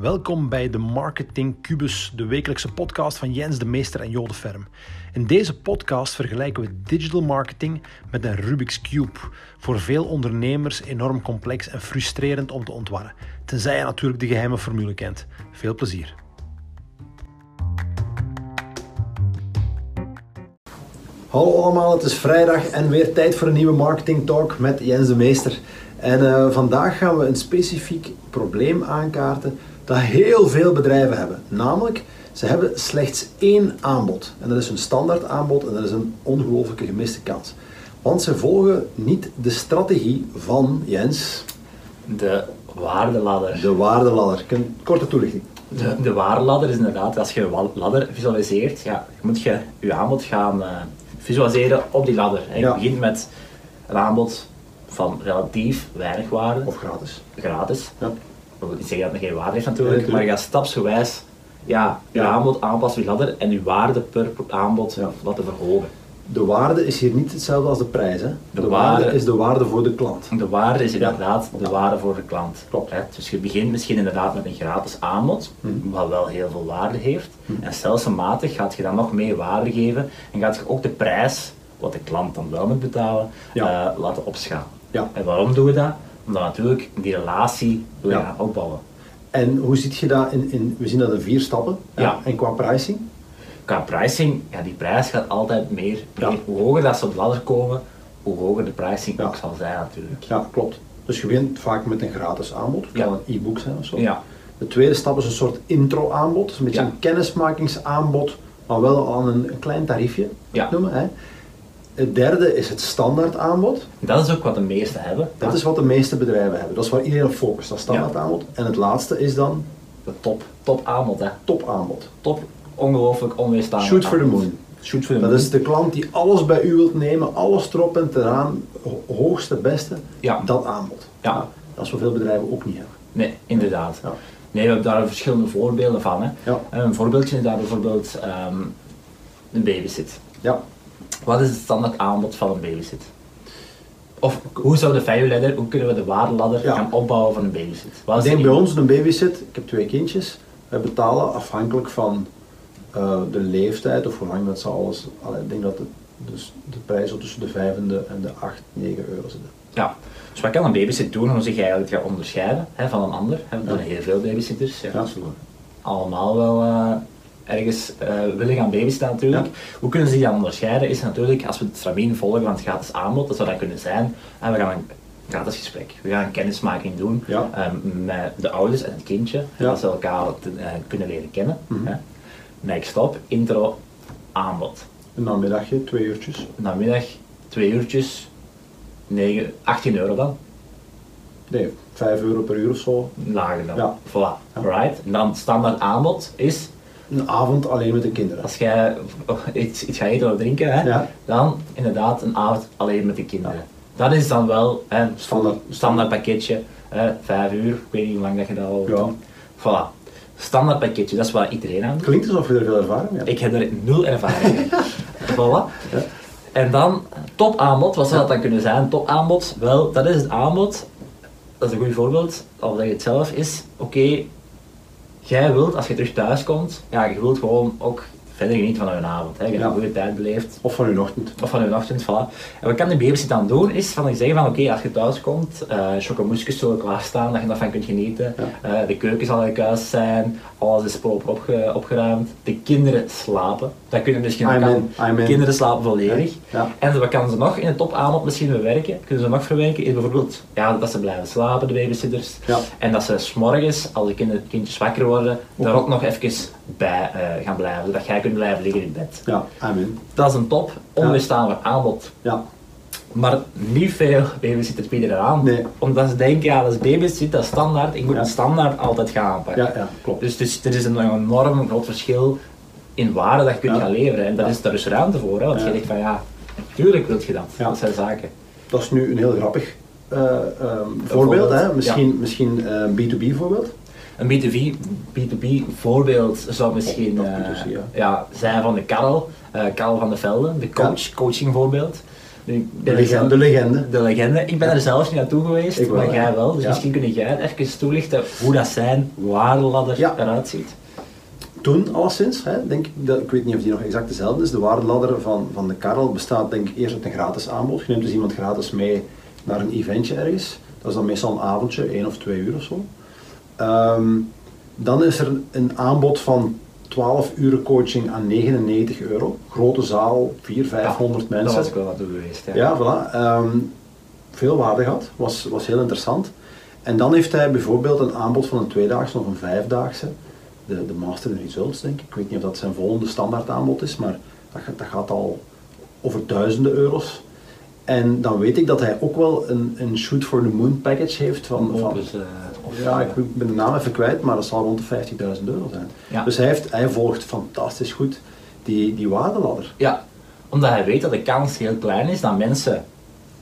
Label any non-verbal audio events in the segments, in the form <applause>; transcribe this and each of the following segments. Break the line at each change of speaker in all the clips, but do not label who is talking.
Welkom bij de Marketing Cubus, de wekelijkse podcast van Jens de Meester en Jode Ferm. In deze podcast vergelijken we digital marketing met een Rubik's Cube. Voor veel ondernemers enorm complex en frustrerend om te ontwarren. Tenzij je natuurlijk de geheime formule kent. Veel plezier. Hallo allemaal, het is vrijdag en weer tijd voor een nieuwe Marketing Talk met Jens de Meester. En uh, vandaag gaan we een specifiek probleem aankaarten dat heel veel bedrijven hebben. Namelijk, ze hebben slechts één aanbod. En dat is een standaard aanbod en dat is een ongelooflijke gemiste kans. Want ze volgen niet de strategie van Jens.
De waardeladder.
De waardeladder. Korte toelichting.
De, de waardeladder is inderdaad, als je een ladder visualiseert, ja, moet je je aanbod gaan uh, visualiseren op die ladder. Je ja. begint met een aanbod van relatief weinig waarde.
Of gratis.
Gratis. Ja. Ik wil niet zeggen dat het geen waarde heeft natuurlijk, maar je gaat stapsgewijs ja, je aanbod aanpassen, je ladder en je waarde per aanbod laten verhogen.
De waarde is hier niet hetzelfde als de prijs. Hè? De, waarde, is de waarde voor de klant.
De waarde is inderdaad de waarde voor de klant.
Klopt.
Hè? Dus je begint misschien inderdaad met een gratis aanbod, hmm. wat wel heel veel waarde heeft. Hmm. En stelselmatig gaat je dan nog meer waarde geven en gaat je ook de prijs, wat de klant dan wel moet betalen, ja. uh, laten opschalen.
Ja.
En waarom doen we dat? Omdat natuurlijk die relatie wil je gaan opbouwen.
En hoe ziet je dat in, in, we zien dat in vier stappen.
Ja.
En qua pricing?
Qua pricing, ja, die prijs gaat altijd meer, meer hoe hoger dat ze op de ladder komen, hoe hoger de pricing ook zal zijn natuurlijk.
Ja, klopt. Dus je begint vaak met een gratis aanbod, het kan een e-book zijn of zo.
Ja.
De tweede stap is een soort intro aanbod, dus een beetje een kennismakingsaanbod, maar wel aan een, een klein tariefje, noemen. Hè. Het derde is het standaard aanbod.
Dat is ook wat de meeste hebben.
Dat is wat de meeste bedrijven hebben. Dat is waar iedereen op focust, dat standaard aanbod. En het laatste is dan...
De top, top aanbod. Hè.
Top aanbod.
Top, ongelooflijk onweerstaanbaar
Shoot for the moon.
Shoot for the
dat
moon.
is de klant die alles bij u wilt nemen, alles erop en eraan, hoogste, beste,
ja.
dat aanbod.
Ja.
ja. Dat is wat veel bedrijven ook niet hebben.
Nee, inderdaad.
Ja.
Nee, we hebben daar verschillende voorbeelden van. Hè.
Ja.
Een voorbeeldje is daar bijvoorbeeld um, een babysit.
Ja.
Wat is het standaard aanbod van een babysit? Of hoe zou de value ladder, hoe kunnen we de waardeladder
ja.
gaan opbouwen van een babysit?
Wat ik denk bij ons een babysit, ik heb twee kindjes, wij betalen afhankelijk van uh, de leeftijd of hoe lang dat ze alles, allee, ik denk dat de, dus de prijs tussen de 5 en de, en de 8, 9 euro zitten.
Ja, dus wat kan een babysit doen om zich eigenlijk te gaan onderscheiden hè, van een ander? Hè? Er zijn heel veel babysitters, ja,
ja.
allemaal wel uh, ergens uh, willen gaan babysitten natuurlijk. Ja. Hoe kunnen ze die dan onderscheiden? Is natuurlijk als we het stramien volgen van het gratis aanbod, dat zou dat kunnen zijn. En we gaan een gratis gesprek. We gaan een kennismaking doen
ja.
um, met de ouders en het kindje,
ja.
dat ze elkaar te, uh, kunnen leren kennen.
Mm -hmm.
hè. Next stop, intro, aanbod.
Een namiddagje, twee uurtjes.
Een namiddag, twee uurtjes, 9, 18 euro dan.
Nee, 5 euro per uur of zo.
Lager dan.
Ja.
Voilà. Right. En dan standaard aanbod is
een avond alleen met de kinderen.
Als jij iets, iets gaat eten of drinken, hè,
ja.
dan inderdaad een avond alleen met de kinderen. Ja. Dat is dan wel hè, een standaard, standaard pakketje, hè, vijf uur, ik weet niet hoe lang dat je dat al
ja.
Voilà. Standaard pakketje, dat is waar iedereen aan doet.
Klinkt alsof je er veel ervaring hebt.
Ik heb er nul ervaring in. <laughs> voilà.
Ja.
En dan top aanbod, wat zou dat dan kunnen zijn? Top aanbod, wel, dat is het aanbod, dat is een goed voorbeeld, al zeg je het zelf, is oké, okay, jij wilt als je terug thuis komt, ja, je wilt gewoon ook verder genieten van je avond. Hè. Je hebt
ja.
een goede tijd beleefd.
Of van je ochtend.
Of van je ochtend, voilà. En wat kan de babysit dan doen, is van zeggen van oké, okay, als je thuis komt, uh, chocomoesjes zullen klaarstaan, dat je daarvan kunt genieten.
Ja.
Uh, de keuken zal in huis zijn, alles is proper opge opgeruimd. De kinderen slapen. Dat kunnen dus
geen
kinderen slapen volledig.
Ja.
En wat kan ze nog in het topaanbod misschien bewerken? Kunnen ze nog verwerken? Is bijvoorbeeld ja, dat ze blijven slapen, de babysitters.
Ja.
En dat ze s'morgens, als de kinder, kindjes wakker worden,
ook
daar ook nog even bij uh, gaan blijven. Zodat jij blijven liggen in bed.
Ja, amen.
Dat is een top, onweerstaanbaar aanbod.
Ja.
Maar niet veel babysitters bieden eraan.
Nee.
Omdat ze denken, ja, dat is babysit, dat is standaard. Ik moet
ja.
het standaard altijd gaan aanpakken.
Ja, ja, klopt.
Dus, dus er is een enorm groot verschil in waarde dat je kunt
ja.
gaan leveren. En daar is, daar is ruimte voor. Hè? Want je denkt van, ja, natuurlijk wil je dat. Dat zijn zaken.
Dat is nu een heel grappig uh, um, voorbeeld. Hè? Misschien, misschien uh, B2B voorbeeld.
Een B2B, B2B voorbeeld zou misschien uh,
ja.
ja, zijn van de Karel, uh, Karel van de Velde, de coach, coaching voorbeeld. Nu,
De legende.
zelf-
De legende.
de legende. Ik ben er zelfs niet naartoe geweest,
wel,
maar jij wel. Dus misschien kun jij even toelichten hoe dat zijn waardeladder eruit ziet.
Toen alleszins, hè, denk ik, dat, ik weet niet of die nog exact dezelfde is, de waardeladder van, van de Karel bestaat denk ik eerst uit een gratis aanbod. Je neemt dus iemand gratis mee naar een eventje ergens. Dat is dan meestal een avondje, één of twee uur of zo. Ehm, dan is er een aanbod van 12 uur coaching aan 99 euro. Grote zaal, 400, 500
Daar
mensen.
was ik wel naartoe geweest. Ja.
Ja, voilà. Ehm, veel waarde gehad, was, was heel interessant. En dan heeft hij bijvoorbeeld een aanbod van een tweedaagse of een vijfdaagse. De, de Master in Results, denk ik. Ik weet niet of dat zijn volgende standaard aanbod is, maar dat, gaat- dat gaat al over duizenden euro's. En dan weet ik dat hij ook wel een, een Shoot for the Moon package heeft van, van
Opus, eh, of,
ja, ik ben de naam even kwijt, maar dat zal rond de 50.000 euro zijn.
Ja.
Dus hij, heeft, hij volgt fantastisch goed die, die waardeladder.
Ja, omdat hij weet dat de kans heel klein is dat mensen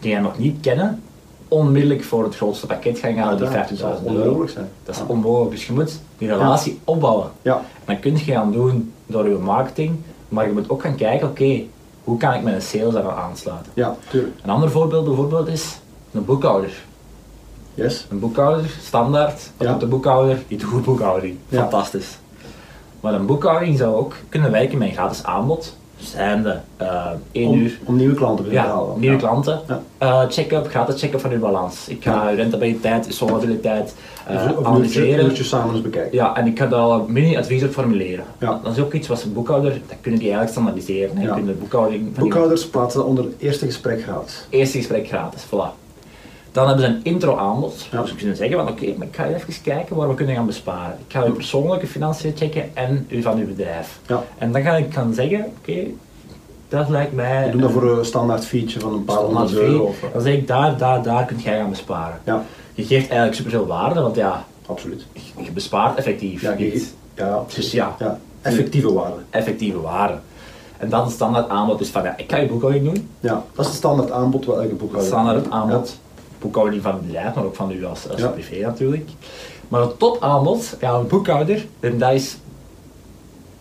die hij nog niet kennen, onmiddellijk voor het grootste pakket gaan gaan, die
Uiteraard,
50.000
dat zal
euro.
onmogelijk zijn.
Dat is
Ja.
onmogelijk, dus je moet die relatie opbouwen.
Ja,
En dat kun je gaan doen door je marketing, maar je moet ook gaan kijken, oké, hoe kan ik mijn sales daar aansluiten?
ja, tuurlijk.
Een ander voorbeeld bijvoorbeeld is een boekhouder.
Yes.
Een boekhouder, standaard, wat
Ja.
de boekhouder? Die doet goed boekhouding.
Ja.
Fantastisch. Maar een boekhouding zou ook kunnen werken met een gratis aanbod. Zijnde eh 1
om,
uur
om nieuwe klanten te
ja,
halen.
nieuwe
Ja.
klanten.
Ja.
Eh, check-up, gratis check-up van uw balans. Ik ga rentabiliteit, solvabiliteit eh,
Of- of een uurtje,
analyseren.
samen eens bekijken.
Ja, en ik ga daar een mini-advies op formuleren.
Ja.
Dat is ook iets wat een boekhouder, dat kunnen die eigenlijk standaardiseren. hè.
Ja.
de boekhouding
Boekhouders plaatsen onder het eerste gesprek gratis.
eerste gesprek gratis, voilà. Dan hebben ze een intro aanbod.
Ja.
Dus we kunnen zeggen van oké, maar ik ga even kijken waar we kunnen gaan besparen. Ik ga uw persoonlijke financiën checken en u van uw bedrijf.
Ja.
En dan ga ik gaan zeggen, oké, dat lijkt mij...
We doen dat voor een standaard feature van een paar honderd euro. Of, eh,
Dan zeg ik, daar, daar, daar kunt jij gaan besparen.
ja,
Je geeft eigenlijk superveel waarde, want ja,
absoluut.
je bespaart effectief
Ja, je- ja.
Dus ja.
ja. Effectieve waarde.
Effectieve waarde. En dat is standaard aanbod is van, ja, ik ga je boekhouding doen.
Ja, dat is het standaard aanbod wat elke boekhouder
standaard aanbod. Boekhouding van het bedrijf, maar ook van u als, als
Ja.
privé natuurlijk. Maar het topaanbod, ja, een boekhouder, en dat is,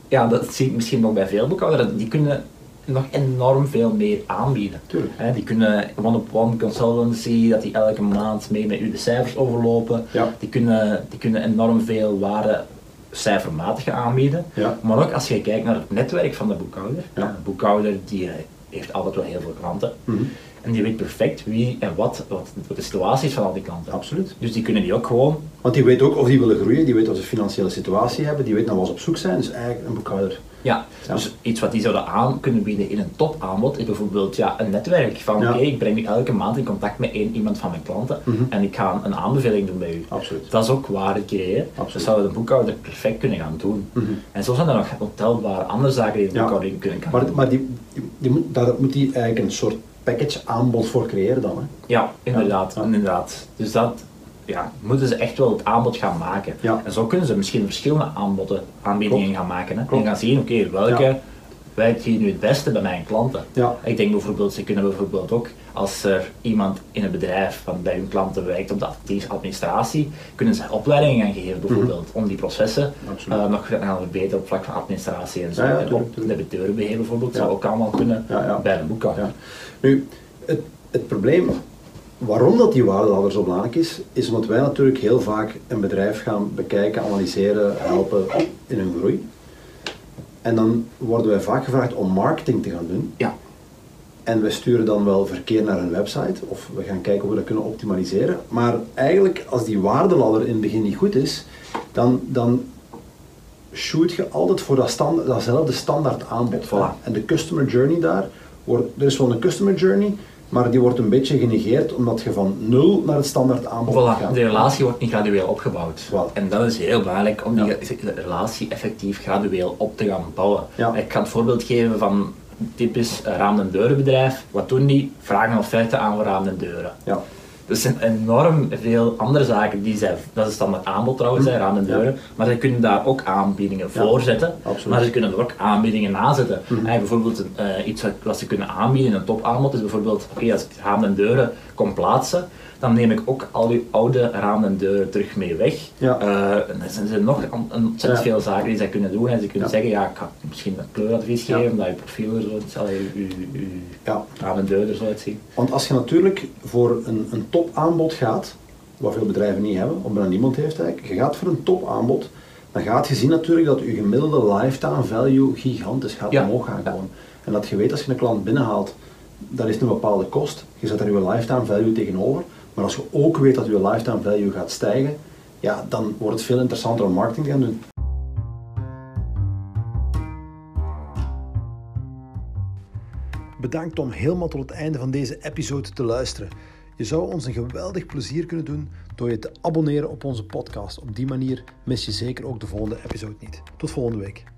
ja, dat zie ik misschien nog bij veel boekhouders, die kunnen nog enorm veel meer aanbieden. Die kunnen one-op-one consultancy, dat die elke maand mee met u de cijfers overlopen.
Ja.
Die, kunnen, die kunnen enorm veel waarde cijfermatig aanbieden.
Ja.
Maar ook als je kijkt naar het netwerk van de boekhouder.
Ja.
De boekhouder die eh, heeft altijd wel heel veel klanten.
Mhm.
En die weet perfect wie en wat, wat, wat de situatie is van al die klanten.
Absoluut.
Dus die kunnen die ook gewoon,
Want die weet ook of die willen groeien, die weet of ze financiële situatie hebben, die weet naar wat ze op zoek zijn. Dus eigenlijk een boekhouder.
ja,
Ja.
dus iets wat die zouden aan kunnen bieden in een topaanbod is bijvoorbeeld ja, een netwerk van
Ja.
oké, ik breng u elke maand in contact met één iemand van mijn klanten
Mhm.
en ik ga een aanbeveling doen bij u.
Absoluut.
Dat is ook waarde creëren.
Absoluut.
Dat zou de boekhouder perfect kunnen gaan doen.
Mhm.
En zo zijn er nog ontelbare andere zaken die de
Ja.
boekhouding kunnen gaan
Maar,
doen.
maar die, die, daar moet die eigenlijk een soort package aanbod voor creëren dan. Hè?
Ja, inderdaad.
Ja.
inderdaad. Dus dat ja, moeten ze echt wel het aanbod gaan maken.
Ja.
En zo kunnen ze misschien verschillende aanboden, aanbiedingen
Klopt.
gaan maken. Hè? En gaan zien, oké, welke. Werkt hier nu het beste bij mijn klanten.
Ja.
Ik denk bijvoorbeeld, ze kunnen bijvoorbeeld ook, als er iemand in een bedrijf van bij hun klanten werkt op de administratie, kunnen ze opleidingen gaan geven bijvoorbeeld, om die processen
Mhm.
Eh, nog te gaan verbeteren op vlak van administratie en zo.
Ja, ja,
en op debiteurenbeheer bijvoorbeeld, zou ook allemaal kunnen bij een boekhouder.
Ja. Nu, het, het probleem waarom dat die waardeladder zo belangrijk is, is omdat wij natuurlijk heel vaak een bedrijf gaan bekijken, analyseren, helpen in hun groei. En dan worden wij vaak gevraagd om marketing te gaan doen.
Ja.
En we sturen dan wel verkeer naar een website of we gaan kijken hoe we dat kunnen optimaliseren. Maar eigenlijk, als die waardeladder in het begin niet goed is, dan, dan shoot je altijd voor dat stand, datzelfde standaard aanbod.
Voilà.
En de customer journey daar, wordt, er is wel een customer journey, maar die wordt een beetje genegeerd omdat je van nul naar het standaard aanbod
Voilà,
gaat.
de relatie wordt niet gradueel opgebouwd. En dat is heel belangrijk om die
Ja.
relatie effectief gradueel op te gaan bouwen.
Ja.
Ik ga het voorbeeld geven van typisch eh, raam- en deurenbedrijf. Wat doen die? Vragen offerte aan voor raam en deuren.
Ja.
Er zijn enorm veel andere zaken die zij, dat is standaard aanbod trouwens, hè, raam en deuren, maar ze kunnen daar ook aanbiedingen voor zetten,
absoluut.
maar ze kunnen er ook aanbiedingen na zetten.
Mhm.
En bijvoorbeeld eh, iets wat, ze kunnen aanbieden in een topaanbod is bijvoorbeeld, oké, als raam en deuren kom plaatsen, dan neem ik ook al uw oude ramen en deuren terug mee weg.
Ja.
Eh, en er zijn nog ontzettend
Ja.
veel zaken die zij kunnen doen. En ze kunnen
Ja.
zeggen, ja, ik ga misschien een kleuradvies geven, dat je profiel er zo, uw, uw
Ja,
ramen en deuren er zo uitzien.
want als je natuurlijk voor een, een topaanbod gaat, wat veel bedrijven niet hebben, of bijna niemand heeft eigenlijk, je gaat voor een topaanbod, dan gaat je zien natuurlijk dat je gemiddelde lifetime value gigantisch gaat
Ja.
omhoog gaan komen. En dat je weet als je een klant binnenhaalt, dat is een bepaalde kost, je zet er je lifetime value tegenover, maar als je ook weet dat je lifetime value gaat stijgen, ja, dan wordt het veel interessanter om marketing te gaan doen. Bedankt om helemaal tot het einde van deze episode te luisteren. Je zou ons een geweldig plezier kunnen doen door je te abonneren op onze podcast. Op die manier mis je zeker ook de volgende episode niet. Tot volgende week.